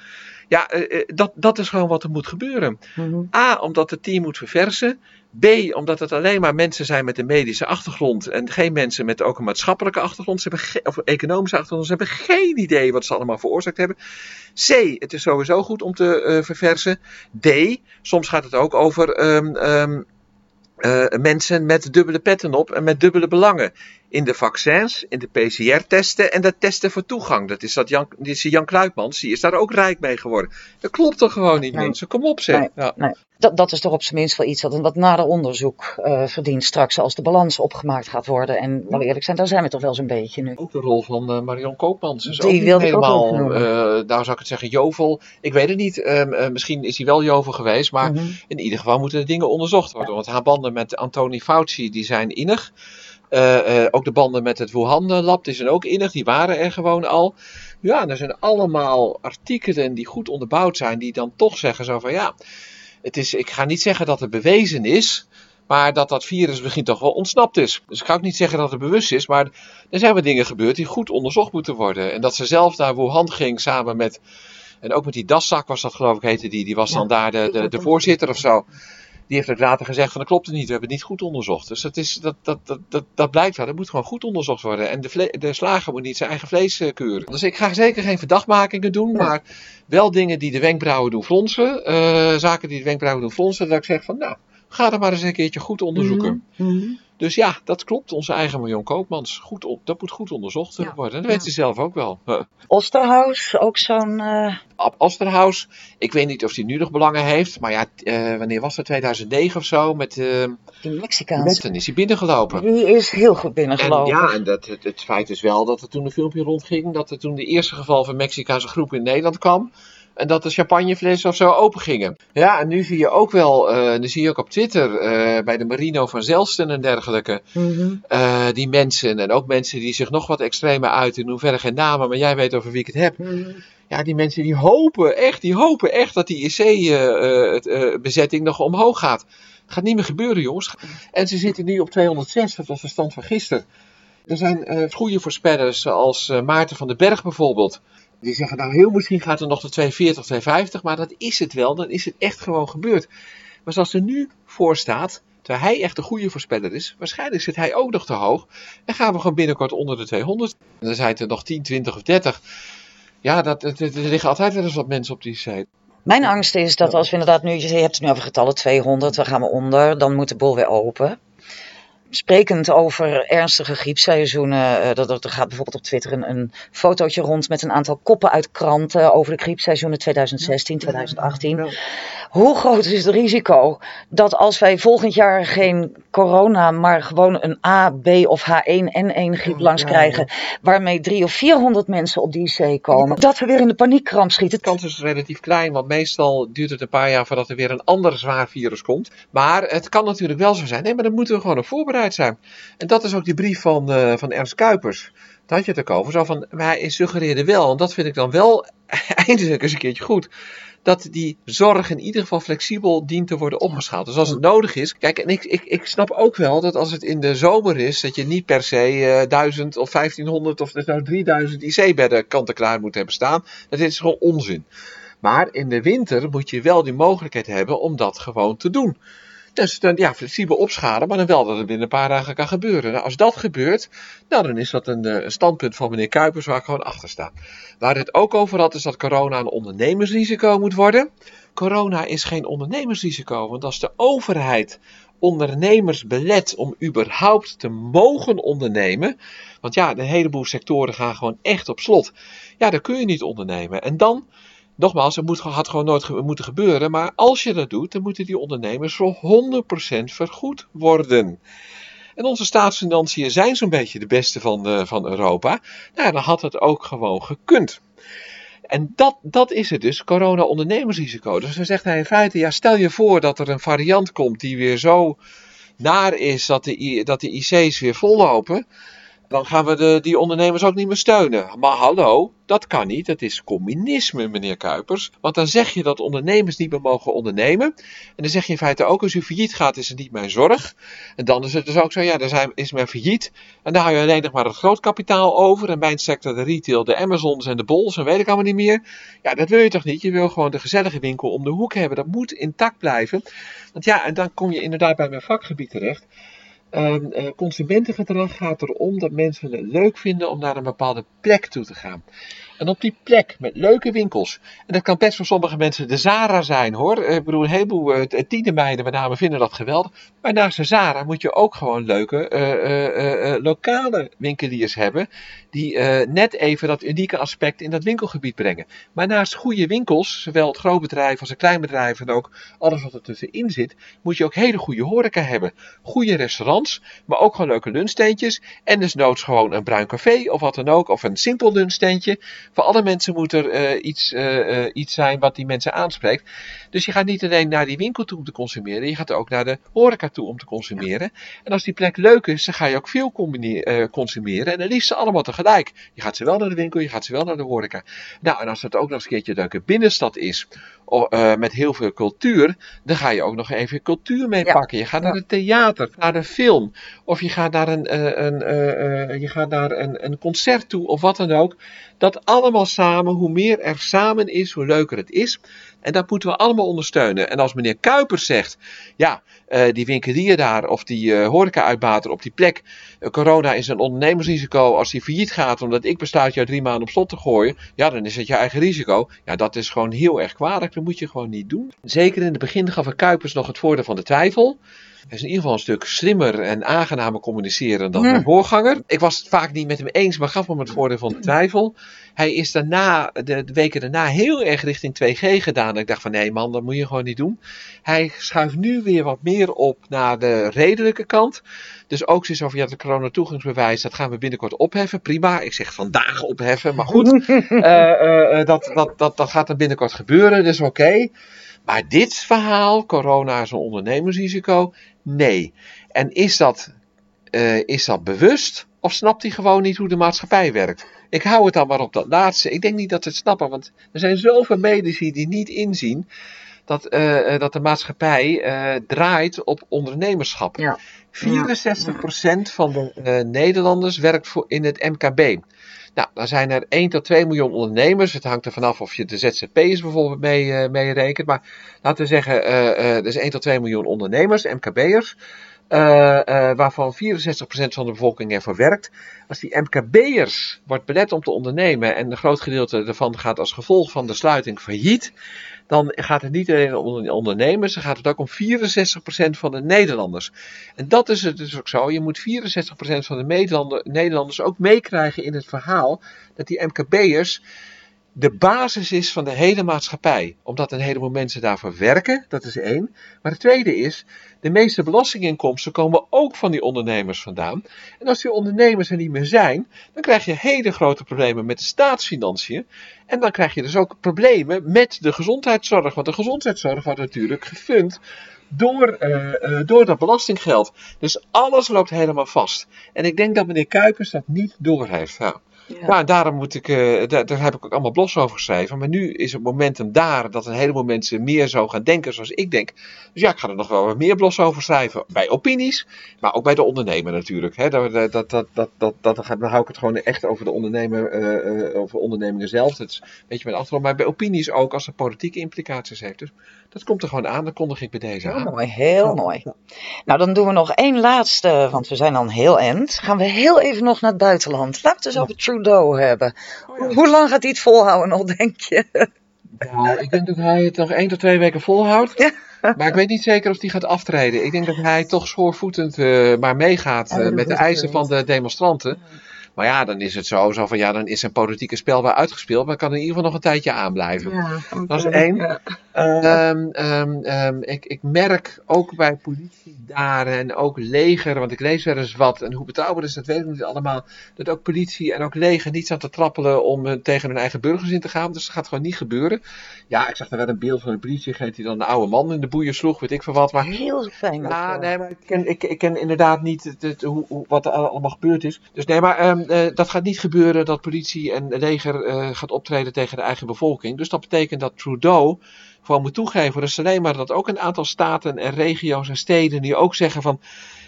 S2: Ja, uh, dat, dat is gewoon wat er moet gebeuren. Mm -hmm. A, omdat het team moet verversen. B, omdat het alleen maar mensen zijn met een medische achtergrond en geen mensen met ook een maatschappelijke achtergrond, ze hebben of economische achtergrond, ze hebben geen idee wat ze allemaal veroorzaakt hebben. C, het is sowieso goed om te uh, verversen. D, soms gaat het ook over um, um, uh, mensen met dubbele petten op en met dubbele belangen. In de vaccins, in de PCR-testen en de testen voor toegang. Dat is dat Jan, die is Jan Kluitmans, die is daar ook rijk mee geworden. Dat klopt toch gewoon niet, nee. mensen? Kom op, zeg.
S1: Nee, ja. nee. Dat, dat is toch op zijn minst wel iets wat een wat nader onderzoek uh, verdient straks als de balans opgemaakt gaat worden. En laten we eerlijk zijn, daar zijn we toch wel zo'n beetje nu.
S2: Ook de rol van uh, Marion Koopmans is die ook wilde helemaal, ik ook uh, nou zou ik het zeggen, jovel. Ik weet het niet, um, misschien is hij wel jovel geweest, maar mm -hmm. in ieder geval moeten de dingen onderzocht worden. Want haar banden met Anthony Fauci, die zijn innig. Uh, uh, ook de banden met het Wuhan-lab, die zijn ook innig, die waren er gewoon al. Ja, er zijn allemaal artikelen die goed onderbouwd zijn, die dan toch zeggen zo van ja, het is, ik ga niet zeggen dat het bewezen is, maar dat dat virus misschien toch wel ontsnapt is. Dus ik ga ook niet zeggen dat het bewust is, maar er zijn wel dingen gebeurd die goed onderzocht moeten worden. En dat ze zelf naar Wuhan ging samen met, en ook met die Daszak was dat geloof ik heette die, die was dan daar de, de, de voorzitter of zo die heeft ook later gezegd van dat klopt het niet, we hebben het niet goed onderzocht. Dus dat, is, dat, dat, dat, dat, dat blijkt wel, dat moet gewoon goed onderzocht worden. En de, de slager moet niet zijn eigen vlees uh, keuren. Dus ik ga zeker geen verdachtmakingen doen, maar wel dingen die de wenkbrauwen doen fronsen. Uh, zaken die de wenkbrauwen doen fronsen, dat ik zeg van nou, ga er maar eens een keertje goed onderzoeken. Mm-hmm. Dus ja, dat klopt. Onze eigen Marion Koopmans. Goed op, dat moet goed onderzocht ja. worden. En dat ja. weet ze zelf ook wel. [LAUGHS]
S1: Osterhaus, ook zo'n... Uh...
S2: Osterhaus, ik weet niet of hij nu nog belangen heeft. Maar ja, uh, wanneer was dat? 2009 of zo? Met uh,
S1: de Mexicaanse.
S2: Met, is hij binnengelopen.
S1: Die is heel goed binnengelopen.
S2: En, ja, en dat, het, het feit is wel dat er toen een filmpje rondging. Dat er toen de eerste geval van Mexicaanse groep in Nederland kwam. En dat de champagneflessen of zo open gingen. Ja, en nu zie je ook wel, uh, nu zie je ook op Twitter uh, bij de Marino van Zelsten en dergelijke. Mm-hmm. Uh, die mensen, en ook mensen die zich nog wat extremer uiten, noem verder geen namen, maar jij weet over wie ik het heb. Mm-hmm. Ja, die mensen die hopen echt, die hopen echt dat die IC-bezetting nog omhoog gaat. Het gaat niet meer gebeuren, jongens. En ze zitten nu op 206, dat was de stand van gisteren. Er zijn goede voorspellers, zoals Maarten van den Berg bijvoorbeeld. Die zeggen, nou heel misschien gaat er nog de 240, 250, maar dat is het wel. Dan is het echt gewoon gebeurd. Maar zoals er nu voor staat, terwijl hij echt een goede voorspeller is, waarschijnlijk zit hij ook nog te hoog. En gaan we gewoon binnenkort onder de 200. En dan zijn het er nog 10, 20 of 30. Ja, dat, er, er liggen altijd wel eens wat mensen op die site.
S1: Mijn angst is dat als we inderdaad nu, je hebt het nu over getallen 200, dan gaan we onder, dan moet de boel weer open sprekend over ernstige griepseizoenen. Uh, dat, er gaat bijvoorbeeld op Twitter een, een fotootje rond met een aantal koppen uit kranten over de griepseizoenen 2016, 2018. Ja. Hoe groot is het risico dat als wij volgend jaar geen corona, maar gewoon een A, B of H1N1 griep langs krijgen, waarmee drie of 400 mensen op die IC komen, dat we weer in de paniekkramp schieten?
S2: De kans is relatief klein, want meestal duurt het een paar jaar voordat er weer een ander zwaar virus komt. Maar het kan natuurlijk wel zo zijn. Nee, maar dan moeten we gewoon op voorbereid zijn. En dat is ook die brief van, uh, van Ernst Kuipers. Daar had je het ook over. Zo van, maar hij suggereerde wel, en dat vind ik dan wel [LAUGHS] eindelijk eens een keertje goed dat die zorg in ieder geval flexibel dient te worden opgeschaald. Dus als het nodig is. Kijk, en ik, ik, ik snap ook wel dat als het in de zomer is, dat je niet per se uh, 1000 of 1500 of nou 3000 IC-bedden kant-en-klaar moet hebben staan. Dat is gewoon onzin. Maar in de winter moet je wel die mogelijkheid hebben om dat gewoon te doen. Dus dan ja, flexibel opschalen, maar dan wel dat het binnen een paar dagen kan gebeuren. Nou, als dat gebeurt, nou, dan is dat een, een standpunt van meneer Kuipers waar ik gewoon achter sta. Waar het ook over had, is dat corona een ondernemersrisico moet worden. Corona is geen ondernemersrisico, want als de overheid ondernemers belet om überhaupt te mogen ondernemen. Want ja, een heleboel sectoren gaan gewoon echt op slot. Ja, dan kun je niet ondernemen. En dan Nogmaals, het moet, had gewoon nooit moeten gebeuren. Maar als je dat doet, dan moeten die ondernemers voor 100% vergoed worden. En onze staatsfinanciën zijn zo'n beetje de beste van, de, van Europa. Nou, dan had het ook gewoon gekund. En dat, dat is het dus, corona-ondernemersrisico. Dus dan zegt hij in feite, ja, stel je voor dat er een variant komt die weer zo naar is dat de, dat de IC's weer vollopen, dan gaan we de, die ondernemers ook niet meer steunen. Maar hallo, dat kan niet. Dat is communisme, meneer Kuipers. Want dan zeg je dat ondernemers niet meer mogen ondernemen. En dan zeg je in feite ook, als u failliet gaat, is het niet mijn zorg. En dan is het dus ook zo, ja, zijn, is men failliet. En dan hou je alleen nog maar het grootkapitaal over. En mijn sector, de retail, de Amazons en de Bols en weet ik allemaal niet meer. Ja, dat wil je toch niet? Je wil gewoon de gezellige winkel om de hoek hebben. Dat moet intact blijven. Want ja, en dan kom je inderdaad bij mijn vakgebied terecht. Ehm, eh, consumentengedrag gaat erom dat mensen het leuk vinden om naar een bepaalde plek toe te gaan. En op die plek met leuke winkels. En dat kan best voor sommige mensen de Zara zijn hoor. Eh, Ik bedoel, een heleboel uh, tienermeiden met name vinden dat geweldig. Maar naast de Zara moet je ook gewoon leuke eh, eh, eh, lokale winkeliers hebben. Die eh, net even dat unieke aspect in dat winkelgebied brengen. Maar naast goede winkels, zowel het grootbedrijf als het kleinbedrijf en ook alles wat er tussenin zit, moet je ook hele goede horeca hebben. Goede restaurants, maar ook gewoon leuke lunchsteentjes. En dus noods gewoon een bruin café of wat dan ook. Of een simpel lunchsteentje. Voor alle mensen moet er uh, iets, uh, uh, iets zijn wat die mensen aanspreekt. Dus je gaat niet alleen naar die winkel toe om te consumeren, je gaat ook naar de horeca toe om te consumeren. En als die plek leuk is, dan ga je ook veel consumeren. En het liefst allemaal tegelijk. Je gaat zowel naar de winkel, je gaat zowel naar de horeca. Nou, en als het ook nog eens een keertje leuke binnenstad is, uh, met heel veel cultuur, dan ga je ook nog even cultuur meepakken. Ja. Je gaat naar het theater, naar de film, of je gaat naar een, uh, een, uh, je gaat naar een, een concert toe, of wat dan ook. Dat allemaal samen, hoe meer er samen is, hoe leuker het is. En dat moeten we allemaal ondersteunen. En als meneer Kuipers zegt, ja, uh, die winkelier daar of die uh, horeca-uitbater op die plek, uh, corona is een ondernemersrisico. Als die failliet gaat omdat ik besluit jou drie maanden op slot te gooien, ja, dan is het je eigen risico. Ja, dat is gewoon heel erg kwalijk. Moet je gewoon niet doen. Zeker in het begin gaf Kuipers nog het voordeel van de twijfel. Hij is in ieder geval een stuk slimmer en aangenamer communiceren dan zijn voorganger. Ik was het vaak niet met hem eens, maar gaf hem het voordeel van de twijfel. Hij is daarna, de, de weken daarna, heel erg richting 2G gedaan. Ik dacht van nee man, dat moet je gewoon niet doen. Hij schuift nu weer wat meer op naar de redelijke kant. Dus ook zoiets over ja, het coronatoegangsbewijs, dat gaan we binnenkort opheffen. Prima, ik zeg vandaag opheffen, maar goed. uh, [LAUGHS] uh, dat, dat, dat, dat gaat dan binnenkort gebeuren, dus oké. Okay. Maar dit verhaal, corona is een ondernemersrisico, nee. En is dat, uh, is dat bewust of snapt hij gewoon niet hoe de maatschappij werkt? Ik hou het dan maar op dat laatste. Ik denk niet dat ze het snappen, want er zijn zoveel medici die niet inzien dat, uh, dat de maatschappij uh, draait op ondernemerschap. Ja. 64% van de Nederlanders werkt voor in het MKB. Nou, dan zijn er 1 tot 2 miljoen ondernemers. Het hangt er vanaf of je de ZZP'ers bijvoorbeeld mee, uh, rekent. Maar laten we zeggen, er is 1 tot 2 miljoen ondernemers, MKB'ers. waarvan 64% van de bevolking ervoor werkt. Als die MKB'ers wordt belet om te ondernemen en een groot gedeelte daarvan gaat als gevolg van de sluiting failliet, dan gaat het niet alleen om de ondernemers, dan gaat het ook om 64% van de Nederlanders. En dat is het dus ook zo. Je moet 64% van de Nederlanders ook meekrijgen in het verhaal dat die MKB'ers de basis is van de hele maatschappij. Omdat een heleboel mensen daarvoor werken, dat is één. Maar het tweede is, de meeste belastinginkomsten komen ook van die ondernemers vandaan. En als die ondernemers er niet meer zijn, dan krijg je hele grote problemen met de staatsfinanciën. En dan krijg je dus ook problemen met de gezondheidszorg. Want de gezondheidszorg wordt natuurlijk gefund door, uh, uh, door dat belastinggeld. Dus alles loopt helemaal vast. En ik denk dat meneer Kuipers dat niet doorheeft. Ja. Ja. Nou, daarom moet ik, uh, daar, daar, heb ik ook allemaal blogs over geschreven. Maar nu is het momentum daar dat een heleboel mensen meer zo gaan denken zoals ik denk. Dus ja, ik ga er nog wel wat meer blogs over schrijven. Bij opinies, maar ook bij de ondernemer natuurlijk. Hè. Dat, dat, dat, dat, dat, dat, dan hou ik het gewoon echt over de ondernemer, uh, uh, over ondernemingen zelf. Een beetje mijn. Maar bij opinies ook als het politieke implicaties heeft. Dus dat komt er gewoon aan. Dat kondig ik bij deze
S1: heel
S2: aan.
S1: Mooi, heel oh. mooi. Nou, dan doen we nog één laatste, want we zijn dan heel end. Gaan we heel even nog naar het buitenland. Laten we het eens over Trudeau hebben. Oh, ja. Hoe lang gaat hij het volhouden nog, denk je?
S2: Nou, ik denk dat hij het nog één tot twee weken volhoudt. Ja. Maar ik weet niet zeker of hij gaat aftreden. Ik denk dat hij toch schoorvoetend uh, maar meegaat uh, met de eisen van de demonstranten. Maar ja, dan is het zo, zo van ja, dan is zijn politieke spel wel uitgespeeld. Maar kan in ieder geval nog een tijdje aanblijven. Ja, okay. Dat is één. Ja. Ehm, ehm, ehm, ik, ik merk ook bij politie daar en ook leger, want ik lees wel eens wat en hoe betrouwbaar is dat weet ik niet allemaal, dat ook politie en ook leger niet staan te trappelen om eh, tegen hun eigen burgers in te gaan. Dus dat gaat gewoon niet gebeuren. Ja, ik zag daar wel een beeld van een politieagent die dan een oude man in de boeien sloeg, weet ik veel wat. Maar,
S1: Heel fijn.
S2: ja, nee, maar ik ken, ik, ik ken inderdaad niet het, het- hoe, hoe- wat er allemaal gebeurd is. Dus nee, maar eh, dat gaat niet gebeuren dat politie en leger eh, gaat optreden tegen de eigen bevolking. Dus dat betekent dat Trudeau gewoon moet toegeven. Dus alleen maar dat ook een aantal staten en regio's en steden die ook zeggen van...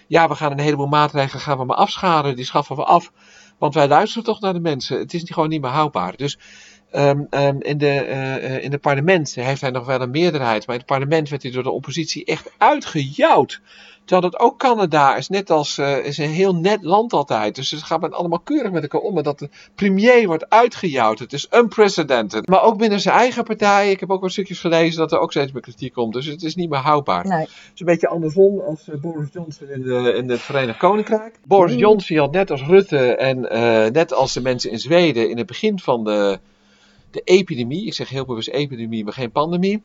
S2: Ja, we gaan een heleboel maatregelen gaan we maar afschalen, die schaffen we af. Want wij luisteren toch naar de mensen. Het is gewoon niet meer houdbaar. Dus ehm, ehm, in, de, eh, in het parlement heeft hij nog wel een meerderheid. Maar in het parlement werd hij door de oppositie echt uitgejouwd. Terwijl dat ook Canada is, net als, eh, is een heel net land altijd. Dus het gaat met allemaal keurig met elkaar om. En dat de premier wordt uitgejouwd. Het is unprecedented. Maar ook binnen zijn eigen partij. Ik heb ook wat stukjes gelezen dat er ook steeds meer kritiek komt. Dus het is niet meer houdbaar.
S1: Nee.
S2: Het is een beetje andersom als eh, Boris Johnson in, de, in het Verenigd Koninkrijk. Boris Johnson had net als Rutte en eh, net als de mensen in Zweden in het begin van de, de epidemie, ik zeg heel bewust epidemie, maar geen pandemie.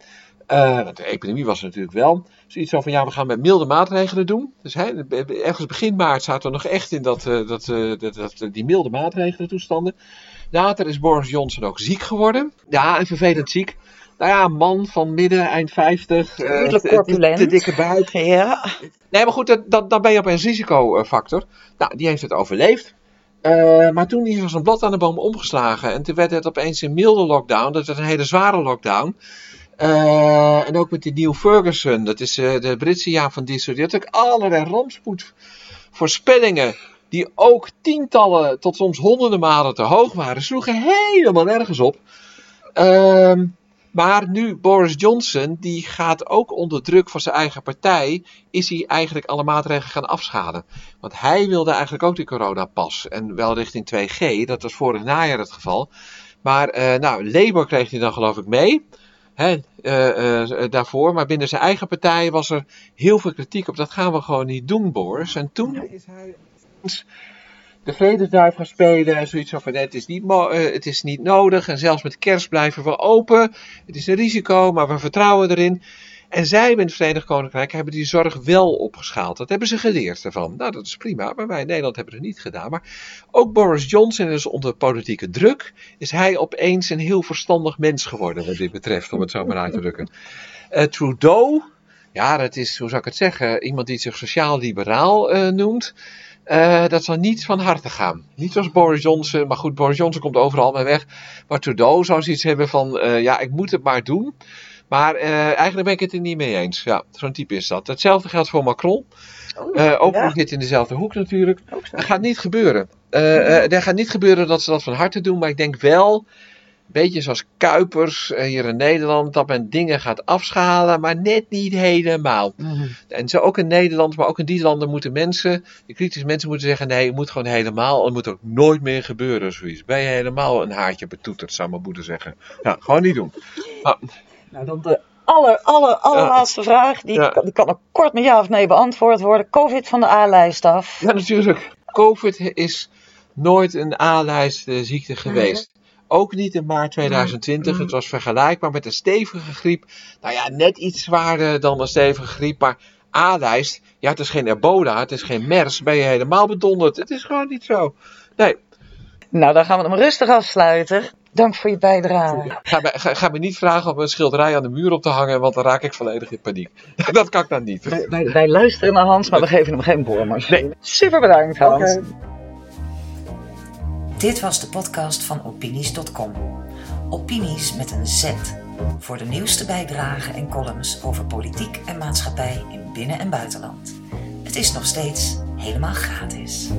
S2: Eh, want de epidemie was er natuurlijk wel. Zoiets van, ja, we gaan met milde maatregelen doen. Dus hè, ergens begin maart zaten we nog echt in dat, eh, dat, eh, dat, dat, die milde maatregelen toestanden. Later is Boris Johnson ook ziek geworden. Ja, en vervelend ziek. Nou ja, een man van midden, eind 50. eh,
S1: Redelijk
S2: te- te-
S1: corpulent.
S2: Dikke buik.
S1: Ja.
S2: Nee, maar goed, dat, dat, dan ben je opeens risicofactor. Nou, die heeft het overleefd. Maar toen is er zo'n blad aan de boom omgeslagen. En toen werd het opeens een milde lockdown. Dat werd een hele zware lockdown. Eh, en ook met die Neil Ferguson, dat is eh, de Britse Jaap van Dissel. Die had ook allerlei rampspoedvoorspellingen. Die ook tientallen tot soms honderden malen te hoog waren. Sloegen helemaal nergens op. Ehm, maar nu Boris Johnson, die gaat ook onder druk van zijn eigen partij, is hij eigenlijk alle maatregelen gaan afschalen. Want hij wilde eigenlijk ook die coronapas. En wel richting 2G, dat was vorig najaar het geval. Maar eh, nou, Labour kreeg hij dan geloof ik mee. Eh, eh, daarvoor. Maar binnen zijn eigen partij was er heel veel kritiek op. Dat gaan we gewoon niet doen, Boris. En toen is hij de vredesduif gaan spelen. En zoiets van: het, is niet eh, het is niet nodig. En zelfs met kerst blijven we open. Het is een risico, maar we vertrouwen erin. En zij in het Verenigd Koninkrijk hebben die zorg wel opgeschaald. Dat hebben ze geleerd ervan. Nou, dat is prima. Maar wij in Nederland hebben het niet gedaan. Maar ook Boris Johnson is onder politieke druk. Is hij opeens een heel verstandig mens geworden wat dit betreft, om het zo maar uit te drukken. Eh, Trudeau, ja, dat is, hoe zou ik het zeggen, iemand die zich sociaal-liberaal eh, noemt. Eh, dat zal niet van harte gaan. Niet zoals Boris Johnson, maar goed, Boris Johnson komt overal mee weg. Maar Trudeau zou zoiets hebben van, ja, ik moet het maar doen. Maar eh, eigenlijk ben ik het er niet mee eens. Ja, zo'n type is dat. Hetzelfde geldt voor Macron. Eh, ook die zit in dezelfde hoek natuurlijk. Dat gaat niet gebeuren. Eh er gaat niet gebeuren dat ze dat van harte doen. Maar ik denk wel, een beetje zoals Kuipers hier in Nederland, dat men dingen gaat afschalen, maar net niet helemaal.
S1: Mhm.
S2: En zo ook in Nederland, maar ook in die landen moeten mensen, de kritische mensen moeten zeggen, nee, het moet gewoon helemaal, het moet ook nooit meer gebeuren, zoiets. Ben je helemaal een haartje betoeterd, zou mijn moeder zeggen. Ja, gewoon niet doen.
S1: Nou, dan de aller, aller, allerlaatste vraag. Die,
S2: Ja.
S1: die kan ook kort met ja of nee beantwoord worden. Covid van de A-lijst af.
S2: Ja, natuurlijk. COVID is nooit een A-lijst eh, ziekte geweest. Ook niet in maart 2020. Het was vergelijkbaar met een stevige griep. Nou ja, net iets zwaarder dan een stevige griep. Maar A-lijst, ja, het is geen ebola, het is geen MERS. Ben je helemaal bedonderd. Het is gewoon niet zo. Nee,
S1: Nou, dan gaan we hem rustig afsluiten. Dank voor je bijdrage.
S2: ga me, ga, ga me niet vragen om een schilderij aan de muur op te hangen, want dan raak ik volledig in paniek. [LAUGHS] Dat kan ik dan niet.
S1: Wij, wij, wij luisteren naar Hans, maar we geven hem geen boormars. Nee. Super bedankt, Hans.
S3: Dit was de podcast van Opinies.com. Opinies met een Z. Voor de nieuwste bijdragen en columns over politiek en maatschappij in binnen- en buitenland. Het is nog steeds helemaal gratis.